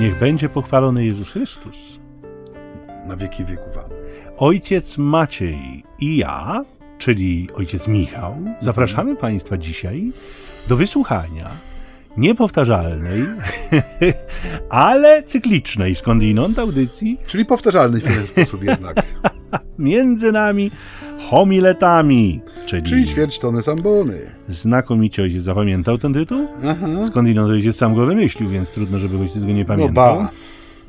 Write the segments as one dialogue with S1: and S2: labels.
S1: Niech będzie pochwalony Jezus Chrystus.
S2: Na wieki wieków.
S1: Ojciec Maciej i ja, czyli ojciec Michał, zapraszamy Państwa dzisiaj do wysłuchania niepowtarzalnej, ale cyklicznej skądinąd audycji
S2: Czyli powtarzalny w pewien sposób jednak.
S1: między nami homiletami, czyli,
S2: Czyli ćwierć tony sambony.
S1: znakomicie ojciec zapamiętał ten tytuł.
S2: Aha.
S1: Skądinąd ojciec sam go wymyślił, więc trudno, żeby ojciec go nie
S2: No
S1: pamiętał.
S2: ba.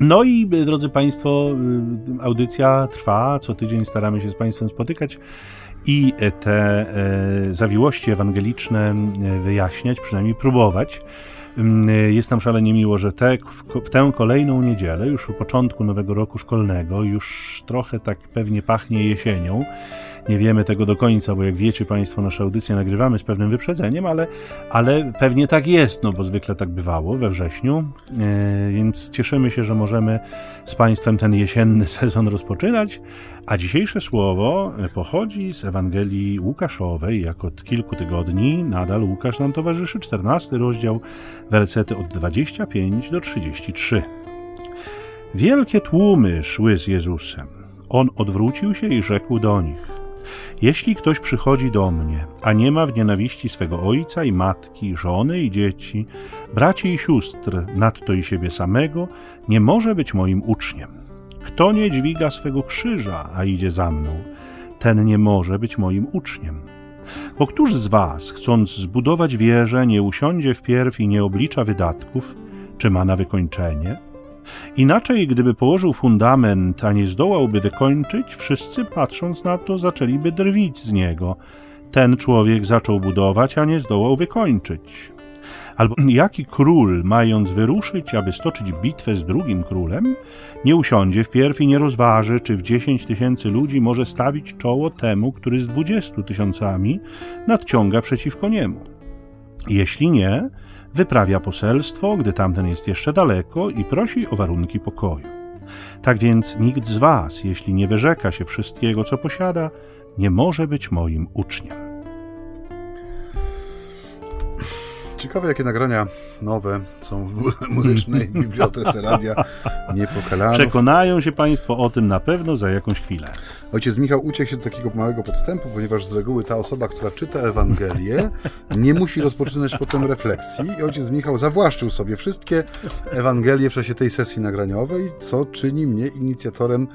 S1: No i y, drodzy Państwo, y, audycja trwa, co tydzień staramy się z Państwem spotykać i te e, zawiłości ewangeliczne e, wyjaśniać, przynajmniej próbować. Mm, e, Jest nam szalenie miło, że te, w tę kolejną niedzielę, już u początku nowego roku szkolnego, już trochę tak pewnie pachnie jesienią. Nie wiemy tego do końca, bo jak wiecie Państwo, nasze audycje nagrywamy z pewnym wyprzedzeniem, ale, ale pewnie tak jest, no bo zwykle tak bywało we wrześniu, e, więc cieszymy się, że możemy z Państwem ten jesienny sezon rozpoczynać. A dzisiejsze słowo pochodzi z Ewangelii Łukaszowej, jak od kilku tygodni nadal Łukasz nam towarzyszy, 14 rozdział, wersety od 25 do 33. Wielkie tłumy szły z Jezusem. On odwrócił się i rzekł do nich: Jeśli ktoś przychodzi do mnie, a nie ma w nienawiści swego ojca i matki, żony i dzieci, braci i sióstr, nadto i siebie samego, nie może być moim uczniem. Kto nie dźwiga swego krzyża, a idzie za mną, ten nie może być moim uczniem. Bo któż z was, chcąc zbudować wieżę, nie usiądzie wpierw i nie oblicza wydatków, czy ma na wykończenie? Inaczej, gdyby położył fundament, a nie zdołałby wykończyć, wszyscy patrząc na to zaczęliby drwić z niego. Ten człowiek zaczął budować, a nie zdołał wykończyć. Albo jaki król, mając wyruszyć, aby stoczyć bitwę z drugim królem, nie usiądzie wpierw i nie rozważy, czy w dziesięć tysięcy ludzi może stawić czoło temu, który z dwudziestu tysiącami nadciąga przeciwko niemu. Jeśli nie, wyprawia poselstwo, gdy tamten jest jeszcze daleko i prosi o warunki pokoju. Tak więc nikt z was, jeśli nie wyrzeka się wszystkiego, co posiada, nie może być moim uczniem.
S2: Ciekawe, jakie nagrania nowe są w muzycznej bibliotece radia Niepokalanów.
S1: Przekonają się Państwo o tym na pewno za jakąś chwilę.
S2: Ojciec Michał uciekł się do takiego małego podstępu, ponieważ z reguły ta osoba, która czyta Ewangelię, nie musi rozpoczynać potem refleksji. I ojciec Michał zawłaszczył sobie wszystkie Ewangelie w czasie tej sesji nagraniowej, co czyni mnie inicjatorem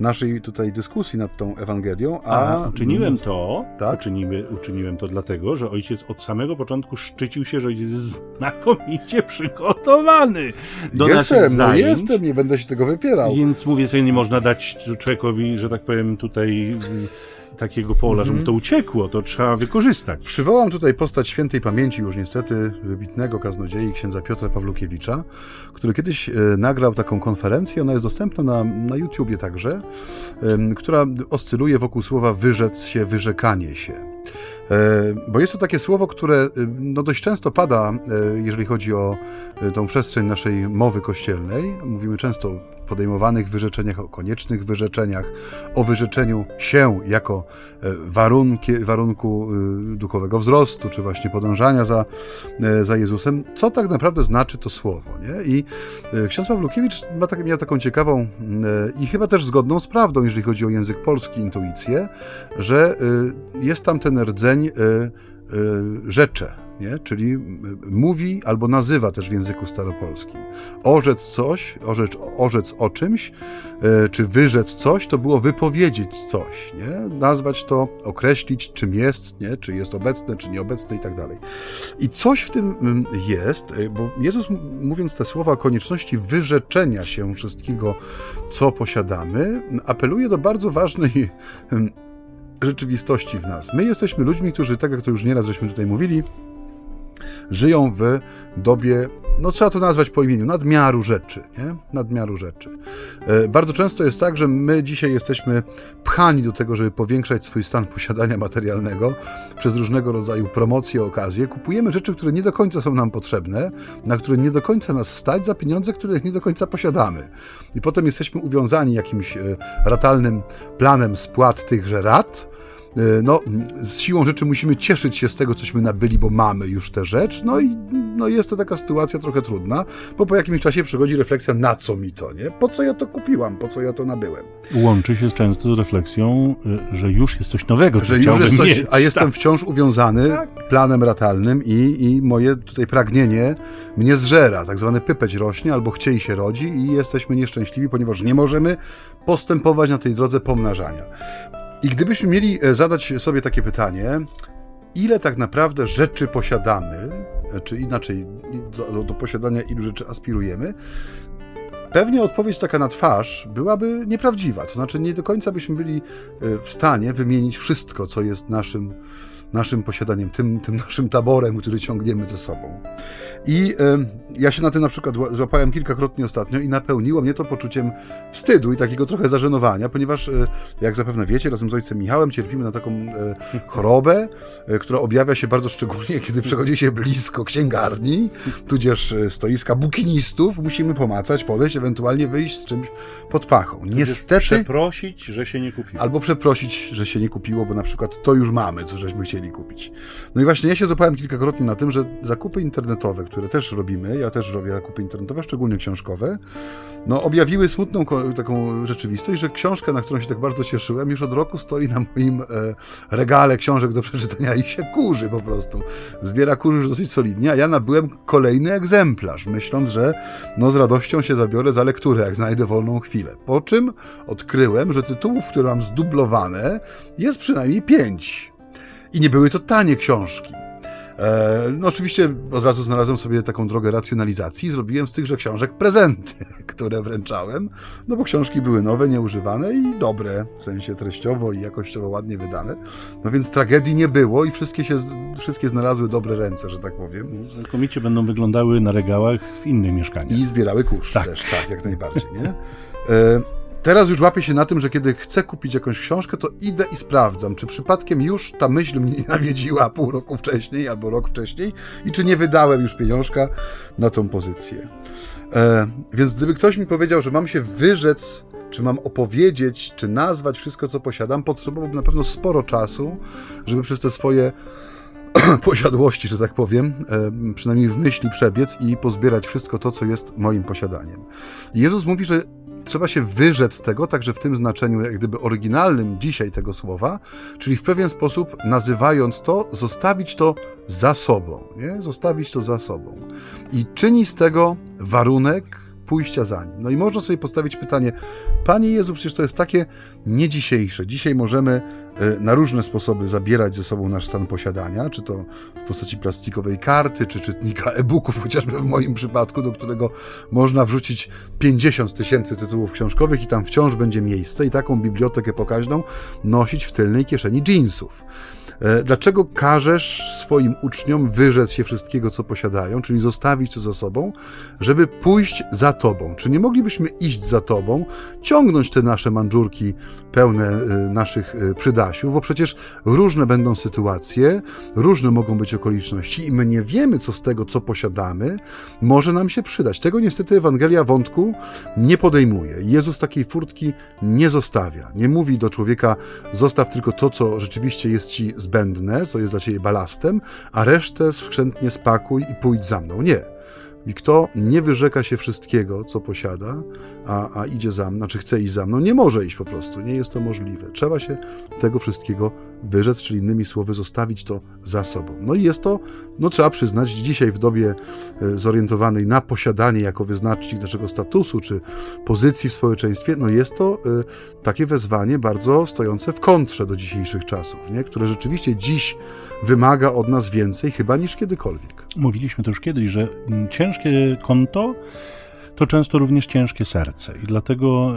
S2: naszej tutaj dyskusji nad tą Ewangelią. A,
S1: A uczyniłem to,
S2: Tak?
S1: uczyniłem, uczyniłem to dlatego, że ojciec od samego poczłonku szczycił się, że ojciec jest znakomicie przygotowany do
S2: jestem,
S1: naszych
S2: no
S1: zajęć.
S2: jestem, nie będę się tego wypierał.
S1: Więc mówię sobie, nie można dać człowiekowi, że tak powiem, tutaj mm, takiego pola, żeby to uciekło, to trzeba wykorzystać.
S2: Przywołam tutaj postać świętej pamięci, już niestety wybitnego kaznodziei, księdza Piotra Pawlukiewicza, który kiedyś e, nagrał taką konferencję, ona jest dostępna na, na YouTubie także, która oscyluje wokół słowa wyrzec się, wyrzekanie się. E, Bo jest to takie słowo, które e, no, dość często pada, e, jeżeli chodzi o tą przestrzeń naszej mowy kościelnej. Mówimy często podejmowanych wyrzeczeniach, o koniecznych wyrzeczeniach, o wyrzeczeniu się jako e, warunki, warunku e, duchowego wzrostu, czy właśnie podążania za, e, za Jezusem. Co tak naprawdę znaczy to słowo? Nie? I ksiądz Pawlukiewicz ma tak, miał taką ciekawą i chyba też zgodną z prawdą, jeżeli chodzi o język polski, intuicję, że jest tam ten rdzeń rzecze, nie? czyli mówi albo nazywa też w języku staropolskim. Orzec coś, orzec, orzec o czymś, e, czy wyrzec coś, to było wypowiedzieć coś, nie? nazwać to, określić czym jest, nie? czy jest obecne, czy nieobecne i tak dalej. I coś w tym jest, e, bo Jezus mówiąc te słowa o konieczności wyrzeczenia się wszystkiego, co posiadamy, apeluje do bardzo ważnej rzeczywistości w nas. My jesteśmy ludźmi, którzy, tak jak to już nieraz żeśmy tutaj mówili, żyją w dobie, no trzeba to nazwać po imieniu, nadmiaru rzeczy, nie? Nadmiaru rzeczy. E, Bardzo często jest tak, że my dzisiaj jesteśmy pchani do tego, żeby powiększać swój stan posiadania materialnego przez różnego rodzaju promocje, okazje. Kupujemy rzeczy, które nie do końca są nam potrzebne, na które nie do końca nas stać za pieniądze, których nie do końca posiadamy. I potem jesteśmy uwiązani jakimś e, ratalnym planem spłat tychże rat, no, z siłą rzeczy musimy cieszyć się z tego, cośmy nabyli, bo mamy już tę rzecz, no i no, jest to taka sytuacja trochę trudna, bo po jakimś czasie przychodzi refleksja, na co mi to, nie? Po co ja to kupiłam, po co ja to nabyłem?
S1: Łączy się często z refleksją, y, że już jest coś nowego,
S2: że już jest coś, mieć. A jestem tak. wciąż uwiązany tak. planem ratalnym i, i moje tutaj pragnienie mnie zżera, tak zwany pypeć rośnie albo chciej się rodzi i jesteśmy nieszczęśliwi, ponieważ nie możemy postępować na tej drodze pomnażania. I gdybyśmy mieli e, zadać sobie takie pytanie, ile tak naprawdę rzeczy posiadamy, e, czy inaczej, do, do, posiadania ilu rzeczy aspirujemy, pewnie odpowiedź taka na twarz byłaby nieprawdziwa. To znaczy, nie do końca byśmy byli e, w stanie wymienić wszystko, co jest naszym naszym posiadaniem, tym, tym naszym taborem, który ciągniemy ze sobą. I y, ja się na tym na przykład złapałem kilkakrotnie ostatnio i napełniło mnie to poczuciem wstydu i takiego trochę zażenowania, ponieważ, y, jak zapewne wiecie, razem z ojcem Michałem cierpimy na taką y, chorobę, która objawia się bardzo szczególnie, kiedy przechodzi się blisko księgarni, tudzież stoiska bukinistów, musimy pomacać, podejść, ewentualnie wyjść z czymś pod pachą.
S1: Niestety... Przeprosić, że się nie kupiło.
S2: Albo przeprosić, że się nie kupiło, bo na przykład to już mamy, co żeśmy chcieli chcieli kupić. No i właśnie ja się złapałem kilkakrotnie na tym, że zakupy internetowe, które też robimy, ja też robię zakupy internetowe, szczególnie książkowe, no objawiły smutną taką rzeczywistość, że książka, na którą się tak bardzo cieszyłem, już od roku stoi na moim e, regale książek do przeczytania i się kurzy po prostu. Zbiera kurz dosyć solidnie, a ja nabyłem kolejny egzemplarz, myśląc, że no z radością się zabiorę za lekturę, jak znajdę wolną chwilę. Po czym odkryłem, że tytułów, które mam zdublowane, jest przynajmniej pięć. I nie były to tanie książki. E, no oczywiście od razu znalazłem sobie taką drogę racjonalizacji i zrobiłem z tychże książek prezenty, które wręczałem, no bo książki były nowe, nieużywane i dobre, w sensie treściowo i jakościowo ładnie wydane. No więc tragedii nie było i wszystkie, się, wszystkie znalazły dobre ręce, że tak powiem.
S1: Znakomicie będą wyglądały na regałach w innych mieszkaniach.
S2: I zbierały kurz tak. też, tak, jak najbardziej, nie? Teraz już łapię się na tym, że kiedy chcę kupić jakąś książkę, to idę i sprawdzam, czy przypadkiem już ta myśl mnie nie nawiedziła pół roku wcześniej albo rok wcześniej i czy nie wydałem już pieniążka na tą pozycję. E, więc gdyby ktoś mi powiedział, że mam się wyrzec, czy mam opowiedzieć, czy nazwać wszystko, co posiadam, potrzebowałbym na pewno sporo czasu, żeby przez te swoje posiadłości, że tak powiem, e, przynajmniej w myśli przebiec i pozbierać wszystko to, co jest moim posiadaniem. Jezus mówi, że trzeba się wyrzec tego, także w tym znaczeniu, jak gdyby oryginalnym dzisiaj tego słowa, czyli w pewien sposób nazywając to, zostawić to za sobą, nie? Zostawić to za sobą. I czyni z tego warunek pójścia za nim. No i można sobie postawić pytanie, Panie Jezu, przecież to jest takie nie dzisiejsze. Dzisiaj możemy e, na różne sposoby zabierać ze sobą nasz stan posiadania, czy to w postaci plastikowej karty, czy czytnika e-booków, chociażby w moim przypadku, do którego można wrzucić 50 tysięcy tytułów książkowych i tam wciąż będzie miejsce i taką bibliotekę pokaźną nosić w tylnej kieszeni jeansów. E, dlaczego każesz swoim uczniom wyrzec się wszystkiego, co posiadają, czyli zostawić to za sobą, żeby pójść za Tobą? Czy nie moglibyśmy iść za Tobą, ciągnąć te nasze mandżurki pełne e, naszych e, przydasiów, bo przecież różne będą sytuacje, różne mogą być okoliczności i my nie wiemy, co z tego, co posiadamy, może nam się przydać. Tego niestety Ewangelia wątku nie podejmuje. Jezus takiej furtki nie zostawia. Nie mówi do człowieka, zostaw tylko to, co rzeczywiście jest ci zbędne zbędne, co jest dla ciebie balastem, a resztę skrzętnie spakuj i pójdź za mną. Nie. I kto nie wyrzeka się wszystkiego, co posiada, a, a idzie za mną, znaczy chce iść za mną, nie może iść po prostu, nie jest to możliwe. Trzeba się tego wszystkiego wyrzec, czyli innymi słowy zostawić to za sobą. No i jest to, no trzeba przyznać, dzisiaj w dobie e, zorientowanej na posiadanie jako wyznacznik naszego statusu czy pozycji w społeczeństwie, no jest to e, takie wezwanie bardzo stojące w kontrze do dzisiejszych czasów, nie? które rzeczywiście dziś wymaga od nas więcej chyba niż kiedykolwiek.
S1: Mówiliśmy to już kiedyś, że mm, ciężkie konto to często również ciężkie serce i dlatego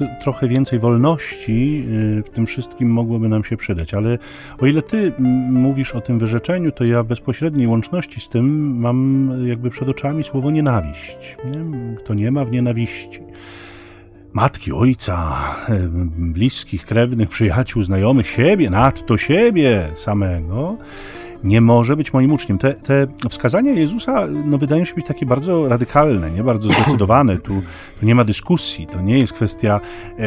S1: y, trochę więcej wolności y, w tym wszystkim mogłoby nam się przydać. Ale o ile ty mówisz o tym wyrzeczeniu, to ja bezpośredniej łączności z tym mam jakby przed oczami słowo nienawiść. Nie? Kto nie ma w nienawiści matki, ojca, bliskich, krewnych, przyjaciół, znajomych, siebie, nadto siebie samego, nie może być moim uczniem. Te, te wskazania Jezusa no, wydają się być takie bardzo radykalne, nie bardzo zdecydowane. Tu, tu nie ma dyskusji, to nie jest kwestia e,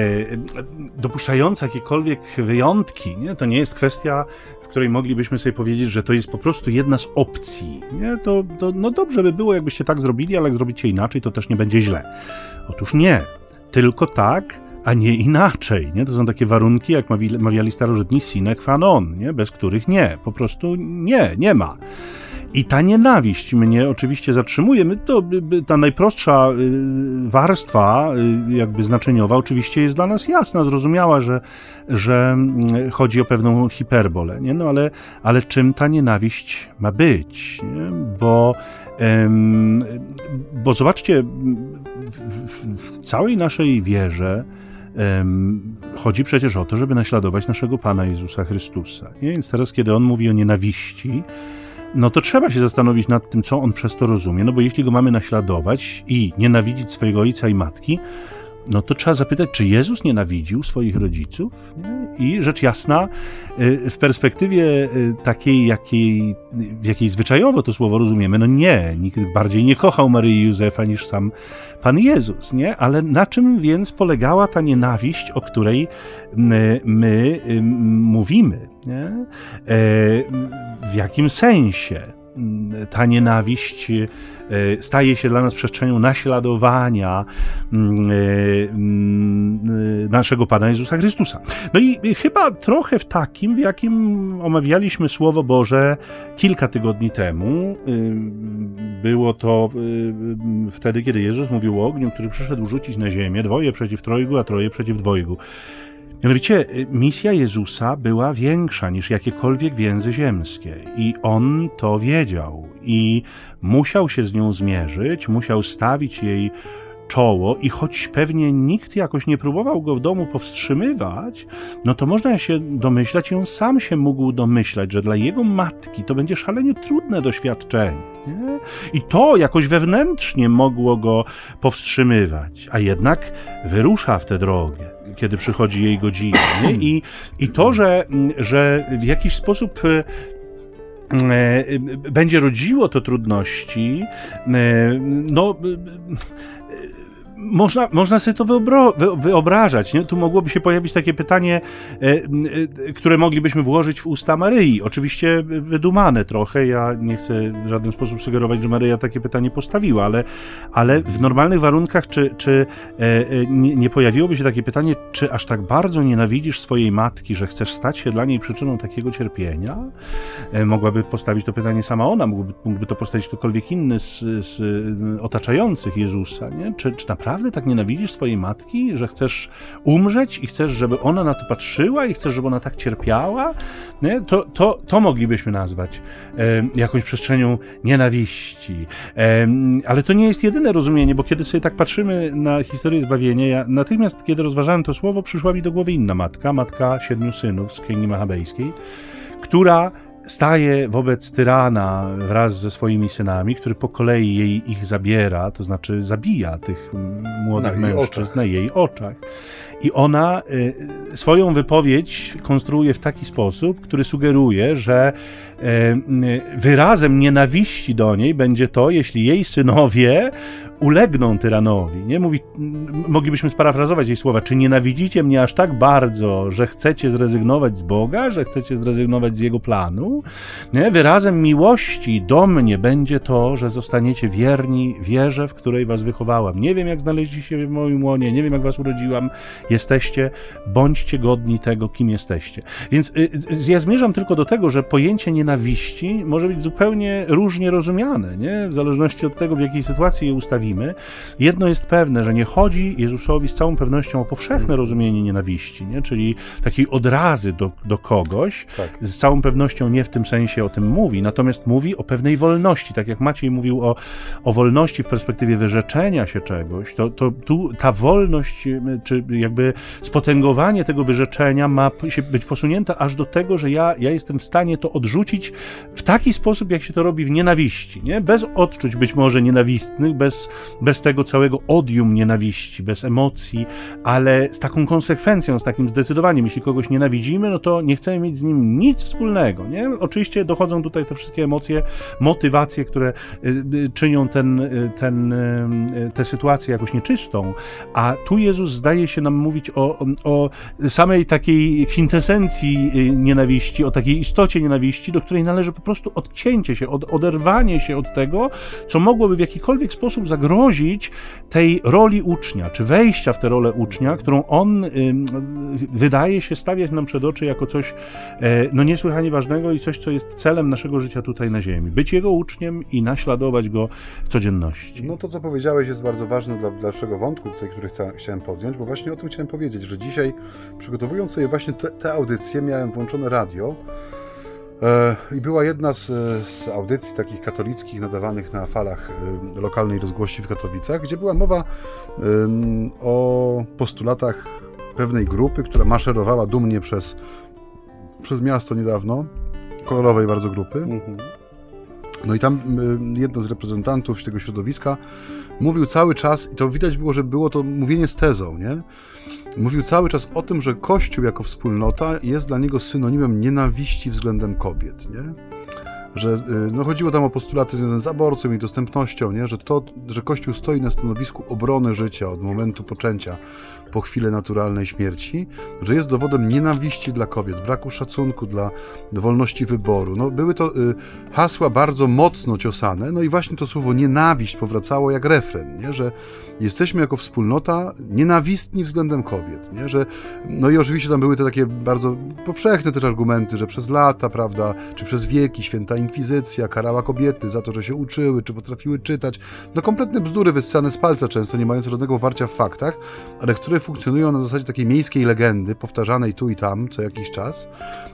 S1: dopuszczająca jakiekolwiek wyjątki, nie? to nie jest kwestia której moglibyśmy sobie powiedzieć, że to jest po prostu jedna z opcji. Nie? To, to no dobrze by było, jakbyście tak zrobili, ale jak zrobicie inaczej, to też nie będzie źle. Otóż nie. Tylko tak, a nie inaczej. Nie? To są takie warunki, jak mawiali starożytni sine qua non, nie? bez których nie. Po prostu nie, nie ma. I ta nienawiść mnie oczywiście zatrzymuje. My to, ta najprostsza y, warstwa, y, jakby znaczeniowa, oczywiście jest dla nas jasna, zrozumiała, że, że mm, chodzi o pewną hiperbolę. Nie? No ale, ale czym ta nienawiść ma być? Nie? Bo, bo zobaczcie, w, w, w całej naszej wierze, chodzi przecież o to, żeby naśladować naszego Pana Jezusa Chrystusa. Nie? Więc teraz, kiedy on mówi o nienawiści, no to trzeba się zastanowić nad tym, co on przez to rozumie. No bo jeśli go mamy naśladować i nienawidzić swojego ojca i matki, no to trzeba zapytać, czy Jezus nienawidził swoich rodziców? I rzecz jasna, y, w perspektywie y, takiej, jakiej, w jakiej zwyczajowo to słowo rozumiemy, no nie, nikt bardziej nie kochał Maryi i Józefa niż sam Pan Jezus, nie? Ale na czym więc polegała ta nienawiść, o której my, my mówimy? Nie? E, w jakim sensie ta nienawiść E, staje się dla nas przestrzenią naśladowania mm, e, mm, naszego Pana Jezusa Chrystusa. No i chyba trochę w takim, w jakim omawialiśmy Słowo Boże kilka tygodni temu. Y, było to y, wtedy, kiedy Jezus mówił o ogniu, który przyszedł rzucić na ziemię, dwoje przeciw trojgu, a troje przeciw dwojgu. Mianowicie y, misja Jezusa była większa niż jakiekolwiek więzy ziemskie i on to wiedział i musiał się z nią zmierzyć, musiał stawić jej czoło i choć pewnie nikt jakoś nie próbował go w domu powstrzymywać, no to można się domyślać i on sam się mógł domyślać, że dla jego matki to będzie szalenie trudne doświadczenie. Nie? I to jakoś wewnętrznie mogło go powstrzymywać, a jednak wyrusza w tę drogę kiedy przychodzi jej godzina. I, I to, że, że w jakiś sposób e, e, będzie rodziło to trudności, e, no można, można sobie to wyobrażać. Nie? Tu mogłoby się pojawić takie pytanie, e, e, które moglibyśmy włożyć w usta Maryi. Oczywiście wydumane trochę. Ja nie chcę w żaden sposób sugerować, że Maryja takie pytanie postawiła, ale, ale w normalnych warunkach, czy, czy e, nie, pojawiłoby się takie pytanie, czy aż tak bardzo nienawidzisz swojej matki, że chcesz stać się dla niej przyczyną takiego cierpienia? Mogłaby postawić to pytanie sama ona, mógłby, mógłby to postawić ktokolwiek inny z, z otaczających Jezusa. Nie? Czy, czy naprawdę naprawdę tak nienawidzisz swojej matki, że chcesz umrzeć i chcesz, żeby ona na to patrzyła i chcesz, żeby ona tak cierpiała? Nie? To, to, to moglibyśmy nazwać e, jakąś przestrzenią nienawiści. E, ale to nie jest jedyne rozumienie, bo kiedy sobie tak patrzymy na historię zbawienia, ja natychmiast, kiedy rozważałem to słowo, przyszła mi do głowy inna matka, matka siedmiu synów z Księgi Machabejskiej, która staje wobec tyrana wraz ze swoimi synami, który po kolei jej ich zabiera, to znaczy zabija tych młodych na mężczyzn na jej oczach. I ona y, swoją wypowiedź konstruuje w taki sposób, który sugeruje, że y, y, wyrazem nienawiści do niej będzie to, jeśli jej synowie ulegną tyranowi. Nie? Mówi, moglibyśmy sparafrazować jej słowa, czy nienawidzicie mnie aż tak bardzo, że chcecie zrezygnować z Boga, że chcecie zrezygnować z Jego planu? Nie? Wyrazem miłości do mnie będzie to, że zostaniecie wierni wierze, w której was wychowałam. Nie wiem, jak znaleźliście się w moim łonie, nie wiem, jak was urodziłam. Jesteście, bądźcie godni tego, kim jesteście. Więc y, y, ja zmierzam tylko do tego, że pojęcie nienawiści może być zupełnie różnie rozumiane, nie? w zależności od tego, w jakiej sytuacji je ustawimy Jedno jest pewne, że nie chodzi Jezusowi z całą pewnością o powszechne rozumienie nienawiści, nie? czyli takiej odrazy do, do kogoś. Tak. Z całą pewnością nie w tym sensie o tym mówi, natomiast mówi o pewnej wolności. Tak jak Maciej mówił o, o wolności w perspektywie wyrzeczenia się czegoś, to, to tu ta wolność, czy jakby jakby spotęgowanie tego wyrzeczenia ma być posunięte aż do tego, że ja, ja jestem w stanie to odrzucić w taki sposób, jak się to robi w nienawiści, nie? Bez odczuć być może nienawistnych, bez, bez tego całego odium nienawiści, bez emocji, ale z taką konsekwencją, z takim zdecydowaniem. Jeśli kogoś nienawidzimy, no to nie chcemy mieć z nim nic wspólnego, nie? Oczywiście dochodzą tutaj te wszystkie emocje, motywacje, które y, y, czynią ten, y, ten, tę sytuację jakoś nieczystą, a tu Jezus zdaje się nam mówić o, o samej takiej kwintesencji nienawiści, o takiej istocie nienawiści, do której należy po prostu odcięcie się, od, oderwanie się od tego, co mogłoby w jakikolwiek sposób zagrozić tej roli ucznia, czy wejścia w tę rolę ucznia, którą on wydaje się stawiać nam przed oczy jako coś e, no niesłychanie ważnego i coś, co jest celem naszego życia tutaj na ziemi. Być jego uczniem i naśladować go w codzienności.
S2: No to, co powiedziałeś, jest bardzo ważne dla dalszego wątku, tutaj, który chciałem podjąć, bo właśnie o tym chciałem powiedzieć, że dzisiaj, przygotowując sobie właśnie te, te audycje, miałem włączone radio e, i była jedna z, z, audycji takich katolickich nadawanych na falach e, lokalnej rozgłości w Katowicach, gdzie była mowa o postulatach pewnej grupy, która maszerowała dumnie przez, przez miasto niedawno, kolorowej bardzo grupy. Mhm. No i tam y, jedna z reprezentantów tego środowiska mówił cały czas, i to widać było, że było to mówienie z tezą, nie? Mówił cały czas o tym, że Kościół jako wspólnota jest dla niego synonimem nienawiści względem kobiet, nie? Że y, no, chodziło tam o postulaty związane z aborcją i dostępnością, nie? Że, to, że Kościół stoi na stanowisku obrony życia od momentu poczęcia po chwili naturalnej śmierci, że jest dowodem nienawiści dla kobiet, braku szacunku dla wolności wyboru. No, były to y, hasła bardzo mocno ciosane, no i właśnie to słowo nienawiść powracało jak refren, nie? że jesteśmy jako wspólnota nienawistni względem kobiet, nie? że no i oczywiście tam były te takie bardzo powszechne też argumenty, że przez lata, prawda, czy przez wieki święta inkwizycja karała kobiety za to, że się uczyły, czy potrafiły czytać. No kompletne bzdury wyssane z palca często, nie mające żadnego oparcia w faktach, ale które funkcjonują na zasadzie takiej miejskiej legendy, powtarzanej tu i tam co jakiś czas.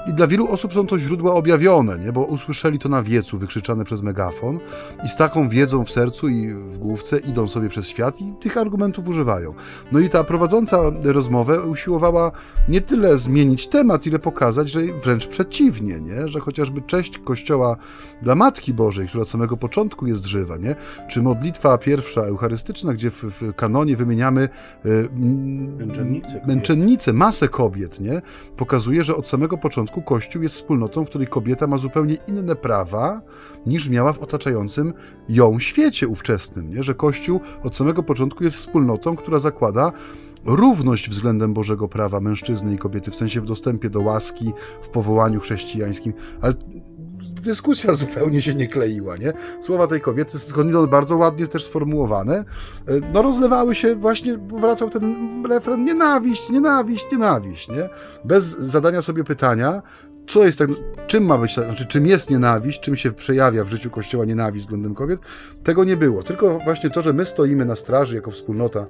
S2: I dla wielu osób są to źródła objawione, nie? bo usłyszeli to na wiecu wykrzyczane przez megafon i z taką wiedzą w sercu i w główce idą sobie przez świat i tych argumentów używają. No i ta prowadząca rozmowę usiłowała nie tyle zmienić temat, ile pokazać, że wręcz przeciwnie, nie? że chociażby cześć Kościoła dla Matki Bożej, która od samego początku jest żywa, nie? czy modlitwa pierwsza eucharystyczna, gdzie w, w kanonie wymieniamy y,
S1: męczennice,
S2: męczennice, masę kobiet, nie? Pokazuje, że od samego początku Kościół jest wspólnotą, w której kobieta ma zupełnie inne prawa niż miała w otaczającym ją świecie ówczesnym, nie? Że Kościół od samego początku jest wspólnotą, która zakłada równość względem Bożego prawa mężczyzny i kobiety, w sensie w dostępie do łaski, w powołaniu chrześcijańskim, ale dyskusja zupełnie się nie kleiła, nie? Słowa tej kobiety, skądinąd bardzo ładnie też sformułowane, e, no rozlewały się właśnie, wracał ten refren nienawiść, nienawiść, nienawiść, nie? Bez zadania sobie pytania, co jest tak, czym ma być, znaczy czym jest nienawiść, czym się przejawia w życiu Kościoła nienawiść względem kobiet, tego nie było. Tylko właśnie to, że my stoimy na straży jako wspólnota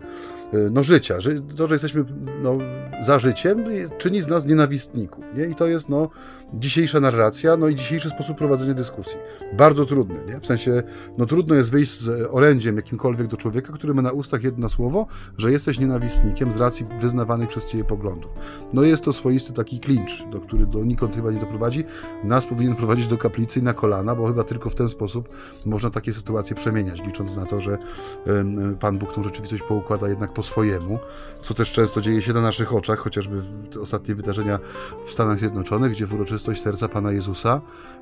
S2: no, życia, to, że jesteśmy no, za życiem, czyni z nas nienawistników. Nie? I to jest no, dzisiejsza narracja, no i dzisiejszy sposób prowadzenia dyskusji. Bardzo trudny, nie? w sensie no, trudno jest wyjść z orędziem jakimkolwiek do człowieka, który ma na ustach jedno słowo, że jesteś nienawistnikiem z racji wyznawanych przez ciebie poglądów. No jest to swoisty taki klincz, do który donikąd chyba nie doprowadzi. Nas powinien prowadzić do kaplicy i na kolana, bo chyba tylko w ten sposób można takie sytuacje przemieniać, licząc na to, że Pan Bóg tą rzeczywistość poukłada jednak po swojemu, co też często dzieje się na naszych oczach, chociażby ostatnie wydarzenia w Stanach Zjednoczonych, gdzie w uroczystość serca Pana Jezusa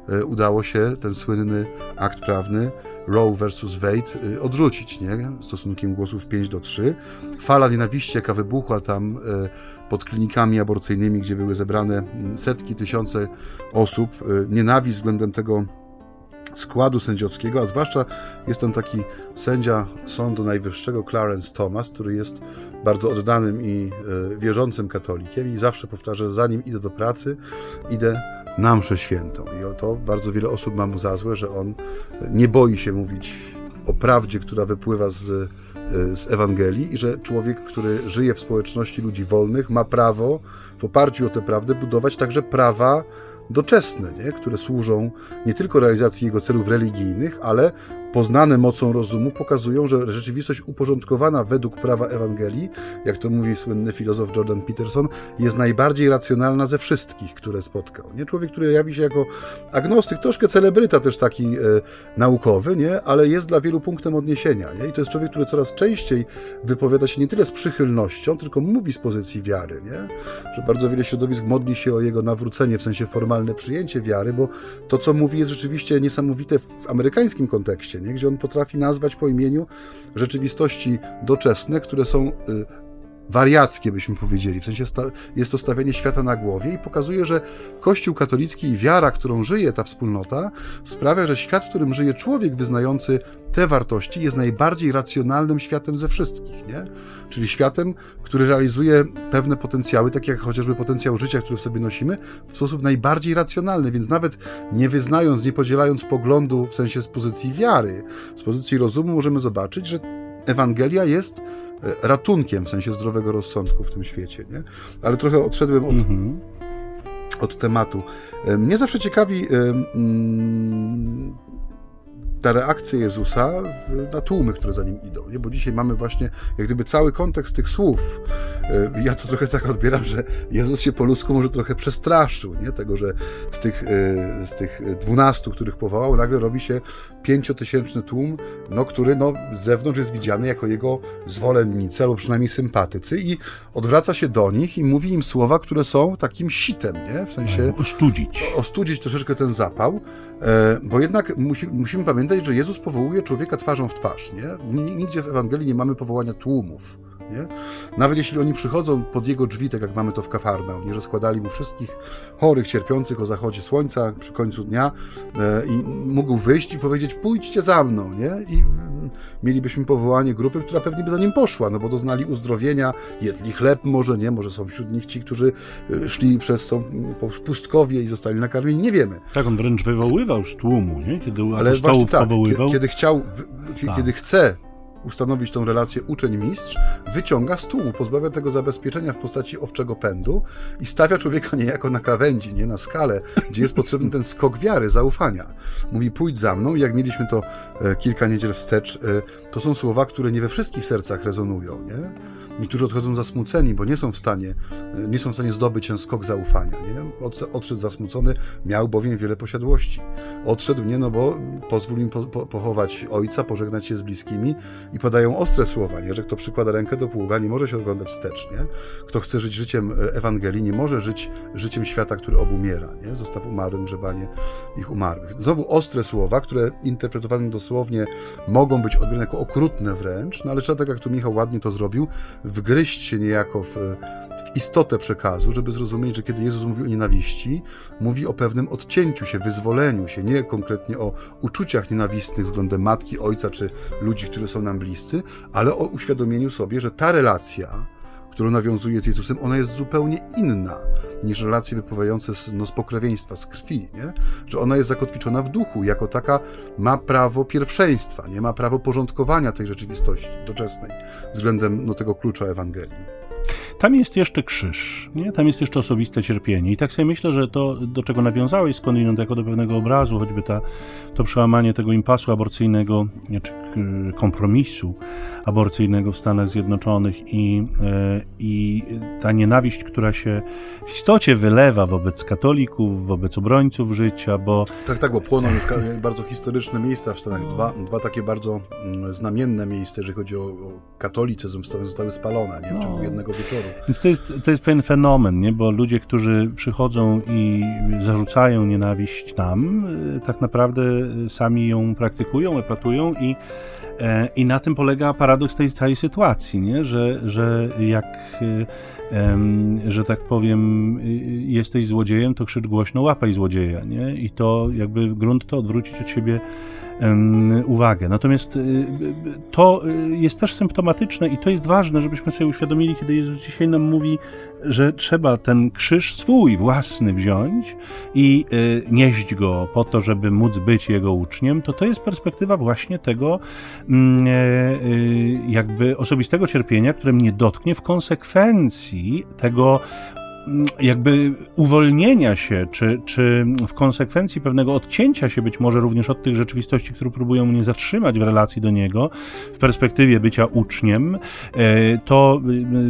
S2: e, udało się ten słynny akt prawny Roe versus Wade e, odrzucić, nie? Stosunkiem głosów 5 do 3. Fala nienawiści, jaka wybuchła tam e, pod klinikami aborcyjnymi, gdzie były zebrane setki, tysiące osób. Nienawiść względem tego składu sędziowskiego, a zwłaszcza jest tam taki sędzia Sądu Najwyższego, Clarence Thomas, który jest bardzo oddanym i y, wierzącym katolikiem i zawsze powtarza, zanim idę do pracy, idę na mszę świętą. I o to bardzo wiele osób ma mu za złe, że on nie boi się mówić o prawdzie, która wypływa z Y, z Ewangelii i że człowiek, który żyje w społeczności ludzi wolnych, ma prawo w oparciu o tę prawdę budować także prawa doczesne, nie? które służą nie tylko realizacji jego celów religijnych, ale poznane mocą rozumu, pokazują, że rzeczywistość uporządkowana według prawa Ewangelii, jak to mówi słynny filozof Jordan Peterson, jest najbardziej racjonalna ze wszystkich, które spotkał. Nie? Człowiek, który jawi się jako agnostyk, troszkę celebryta też taki e, naukowy, nie? ale jest dla wielu punktem odniesienia. Nie? I to jest człowiek, który coraz częściej wypowiada się nie tyle z przychylnością, tylko mówi z pozycji wiary. Nie? Że bardzo wiele środowisk modli się o jego nawrócenie, w sensie formalne przyjęcie wiary, bo to, co mówi, jest rzeczywiście niesamowite w amerykańskim kontekście, gdzie on potrafi nazwać po imieniu rzeczywistości doczesne, które są y, wariackie, byśmy powiedzieli. W sensie jest to stawianie świata na głowie i pokazuje, że Kościół katolicki i wiara, którą żyje ta wspólnota, sprawia, że świat, w którym żyje człowiek wyznający te wartości, jest najbardziej racjonalnym światem ze wszystkich, nie? Czyli światem, który realizuje pewne potencjały, takie jak chociażby potencjał życia, który w sobie nosimy, w sposób najbardziej racjonalny, więc nawet nie wyznając, nie podzielając poglądu w sensie z pozycji wiary, z pozycji rozumu, możemy zobaczyć, że Ewangelia jest ratunkiem w sensie zdrowego rozsądku w tym świecie. Nie? Ale trochę odszedłem od, mm-hmm. od tematu. E, mnie zawsze ciekawi mm, ta reakcja Jezusa na tłumy, które za nim idą. Nie? Bo dzisiaj mamy właśnie jak gdyby cały kontekst tych słów. E, ja to trochę tak odbieram, że Jezus się po ludzku może trochę przestraszył, nie? tego, że z tych, e, z tych dwunastu, których powołał, nagle robi się pięciotysięczny tłum, no, który no, z zewnątrz jest widziany jako jego zwolennicy, albo przynajmniej sympatycy i odwraca się do nich i mówi im słowa, które są takim sitem, nie? w sensie...
S1: Ostudzić.
S2: Ostudzić troszeczkę ten zapał, e, bo jednak musi, musimy pamiętać, że Jezus powołuje człowieka twarzą w twarz. Nie? Nigdzie w Ewangelii nie mamy powołania tłumów. Nie? Nawet jeśli oni przychodzą pod jego drzwi, tak jak mamy to w Kafarnaum, nie, że składali mu wszystkich chorych, cierpiących o zachodzie słońca przy końcu dnia e, i mógł wyjść i powiedzieć, pójdźcie za mną, nie? I mm, mielibyśmy powołanie grupy, która pewnie by za nim poszła, no bo doznali uzdrowienia, jedli chleb może, nie? Może są wśród nich ci, którzy e, szli przez tą pustkowie i zostali nakarmieni, nie wiemy.
S1: Tak, on wręcz wywoływał z tłumu, nie? Kiedy Ale właśnie tak, powoływał.
S2: Kiedy chciał, tak. kiedy chce ustanowić tą relację uczeń-mistrz, wyciąga z tłumu, pozbawia tego zabezpieczenia w postaci owczego pędu i stawia człowieka niejako na krawędzi, nie na skalę, gdzie jest potrzebny ten skok wiary, zaufania. Mówi, pójdź za mną, i jak mieliśmy to e, kilka niedziel wstecz, e, to są słowa, które nie we wszystkich sercach rezonują, nie? Niektórzy odchodzą zasmuceni, bo nie są w stanie, e, nie są w stanie zdobyć ten skok zaufania, nie? Odszedł zasmucony, miał bowiem wiele posiadłości. Odszedł, nie, no bo pozwól im po, po, pochować ojca, pożegnać się z bliskimi i podają ostre słowa, nie? że kto przykłada rękę do pługa, nie może się oglądać wstecznie. Kto chce żyć życiem e, Ewangelii, nie może żyć życiem świata, który obumiera. Nie? Zostaw umarłym grzebanie ich umarłych. Znowu ostre słowa, które interpretowane dosłownie mogą być odbierane jako okrutne wręcz, no ale trzeba, tak jak tu Michał ładnie to zrobił, wgryźć się niejako w istotę przekazu, żeby zrozumieć, że kiedy Jezus mówi o nienawiści, mówi o pewnym odcięciu się, wyzwoleniu się, nie konkretnie o uczuciach nienawistnych względem matki, ojca czy ludzi, którzy są nam bliscy, ale o uświadomieniu sobie, że ta relacja, którą nawiązuje z Jezusem, ona jest zupełnie inna niż relacje wypływające z, no, z pokrewieństwa, z krwi, nie? że ona jest zakotwiczona w duchu, jako taka ma prawo pierwszeństwa, nie ma prawo porządkowania tej rzeczywistości doczesnej względem no, tego klucza Ewangelii.
S1: Tam jest jeszcze krzyż, nie? tam jest jeszcze osobiste cierpienie. I tak sobie myślę, że to, do czego nawiązałeś skądinąd jako do pewnego obrazu, choćby ta, to przełamanie tego impasu aborcyjnego, czy kompromisu aborcyjnego w Stanach Zjednoczonych i, e, i ta nienawiść, która się w istocie wylewa wobec katolików, wobec obrońców życia, bo...
S2: Tak, tak, bo płoną już bardzo historyczne miejsca w Stanach. Dwa, dwa takie bardzo mm, znamienne miejsca, jeżeli chodzi o, o katolicyzm w Stanach, zostały spalone nie? w ciągu no. jednego wieczoru.
S1: Więc to jest, to jest pewien fenomen, nie? bo ludzie, którzy przychodzą i zarzucają nienawiść nam, e, tak naprawdę sami ją praktykują, epatują i E, I na tym polega paradoks tej całej sytuacji, nie? Że, że jak, e, że tak powiem, jesteś złodziejem, to krzycz głośno, łapaj złodzieja, nie? I to jakby grunt to odwrócić od siebie uwagę. Natomiast y, to y, jest też symptomatyczne i to jest ważne, żebyśmy sobie uświadomili, kiedy Jezus dzisiaj nam mówi, że trzeba ten krzyż swój, własny wziąć i y, nieść go po to, żeby móc być Jego uczniem, to to jest perspektywa właśnie tego mm, jakby osobistego cierpienia, które mnie dotknie w konsekwencji tego jakby uwolnienia się, czy, czy w konsekwencji pewnego odcięcia się być może również od tych rzeczywistości, które próbują mnie zatrzymać w relacji do niego, w perspektywie bycia uczniem, e, to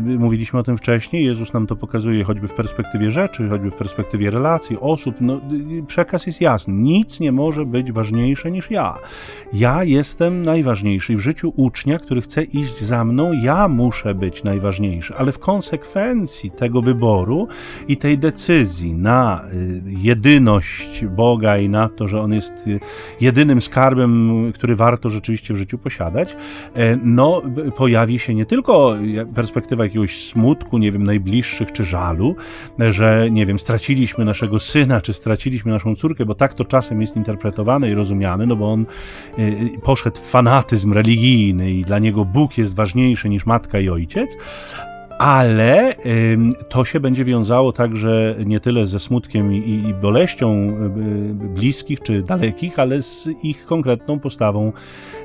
S1: mówiliśmy o tym wcześniej, Jezus nam to pokazuje choćby w perspektywie rzeczy, choćby w perspektywie relacji, osób. No, przekaz jest jasny. Nic nie może być ważniejsze niż ja. Ja jestem najważniejszy w życiu ucznia, który chce iść za mną, ja muszę być najważniejszy, ale w konsekwencji tego wyboru i tej decyzji na y, jedyność Boga i na to, że On jest y, jedynym skarbem, który warto rzeczywiście w życiu posiadać, e, no pojawi się nie tylko perspektywa jakiegoś smutku, nie wiem, najbliższych czy żalu, że nie wiem, straciliśmy naszego syna, czy straciliśmy naszą córkę, bo tak to czasem jest interpretowane i rozumiane, no bo on y, poszedł w fanatyzm religijny i dla niego Bóg jest ważniejszy niż matka i ojciec, ale to się będzie wiązało także nie tyle ze smutkiem i, boleścią y, bliskich czy dalekich, ale z ich konkretną postawą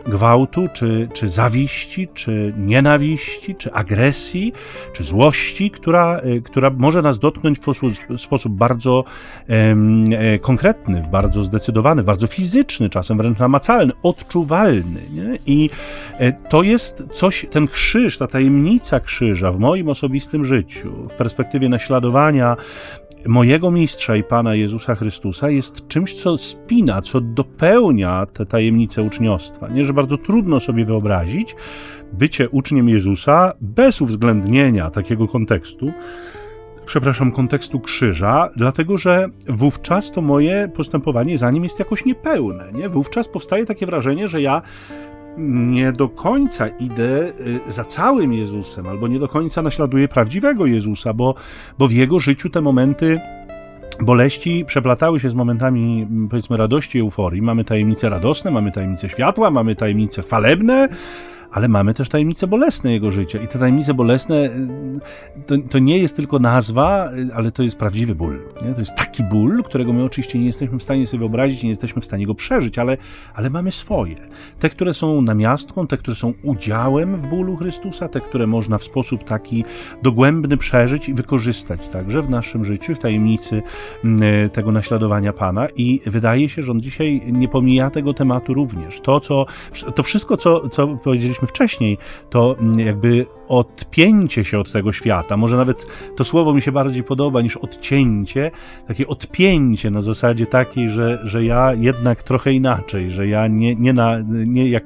S1: gwałtu, czy, czy zawiści, czy nienawiści, czy agresji, czy złości, która, y, która może nas dotknąć w sposób, bardzo e, konkretny, bardzo zdecydowany, bardzo fizyczny, czasem wręcz namacalny, odczuwalny. Nie? I e, to jest coś, ten krzyż, ta tajemnica krzyża w moim osobistym życiu, w perspektywie naśladowania mojego mistrza i Pana Jezusa Chrystusa jest czymś, co spina, co dopełnia tę tajemnicę uczniostwa. Nie, że bardzo trudno sobie wyobrazić bycie uczniem Jezusa bez uwzględnienia takiego kontekstu, przepraszam, kontekstu krzyża, dlatego że wówczas to moje postępowanie za nim jest jakoś niepełne. Nie? Wówczas powstaje takie wrażenie, że ja nie do końca idę y, za całym Jezusem, albo nie do końca naśladuję prawdziwego Jezusa, bo, bo w jego życiu te momenty boleści przeplatały się z momentami, powiedzmy, radości, euforii. Mamy tajemnice radosne, mamy tajemnice światła, mamy tajemnice chwalebne, ale mamy też tajemnice bolesne jego życia. I te tajemnice bolesne y, to, to nie jest tylko nazwa, y, ale to jest prawdziwy ból. Nie? To jest taki ból, którego my oczywiście nie jesteśmy w stanie sobie wyobrazić, nie jesteśmy w stanie go przeżyć, ale, ale mamy swoje. Te, które są namiastką, te, które są udziałem w bólu Chrystusa, te, które można w sposób taki dogłębny przeżyć i wykorzystać także w naszym życiu, w tajemnicy mm, y, tego naśladowania Pana. I wydaje się, że on dzisiaj nie pomija tego tematu również. To, co, to wszystko, co, co powiedzieliśmy, wcześniej, to jakby odpięcie się od tego świata, może nawet to słowo mi się bardziej podoba niż odcięcie, takie odpięcie na zasadzie takiej, że, że ja jednak trochę inaczej, że ja nie, nie, na, nie jak